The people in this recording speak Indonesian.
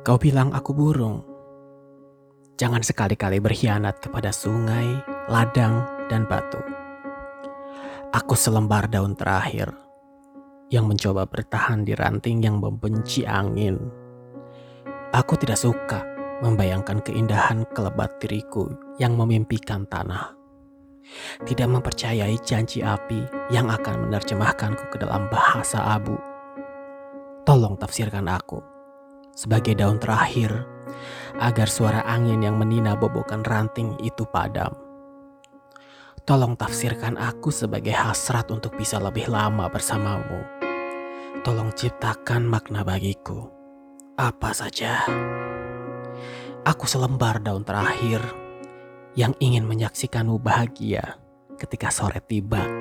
Kau bilang aku burung. Jangan sekali-kali berkhianat kepada sungai, ladang, dan batu. Aku selembar daun terakhir yang mencoba bertahan di ranting yang membenci angin. Aku tidak suka membayangkan keindahan kelebat diriku yang memimpikan tanah. Tidak mempercayai janji api yang akan menerjemahkanku ke dalam bahasa abu. Tolong tafsirkan aku sebagai daun terakhir agar suara angin yang menina bobokan ranting itu padam. Tolong tafsirkan aku sebagai hasrat untuk bisa lebih lama bersamamu. Tolong ciptakan makna bagiku. Apa saja. Aku selembar daun terakhir yang ingin menyaksikanmu bahagia ketika sore tiba.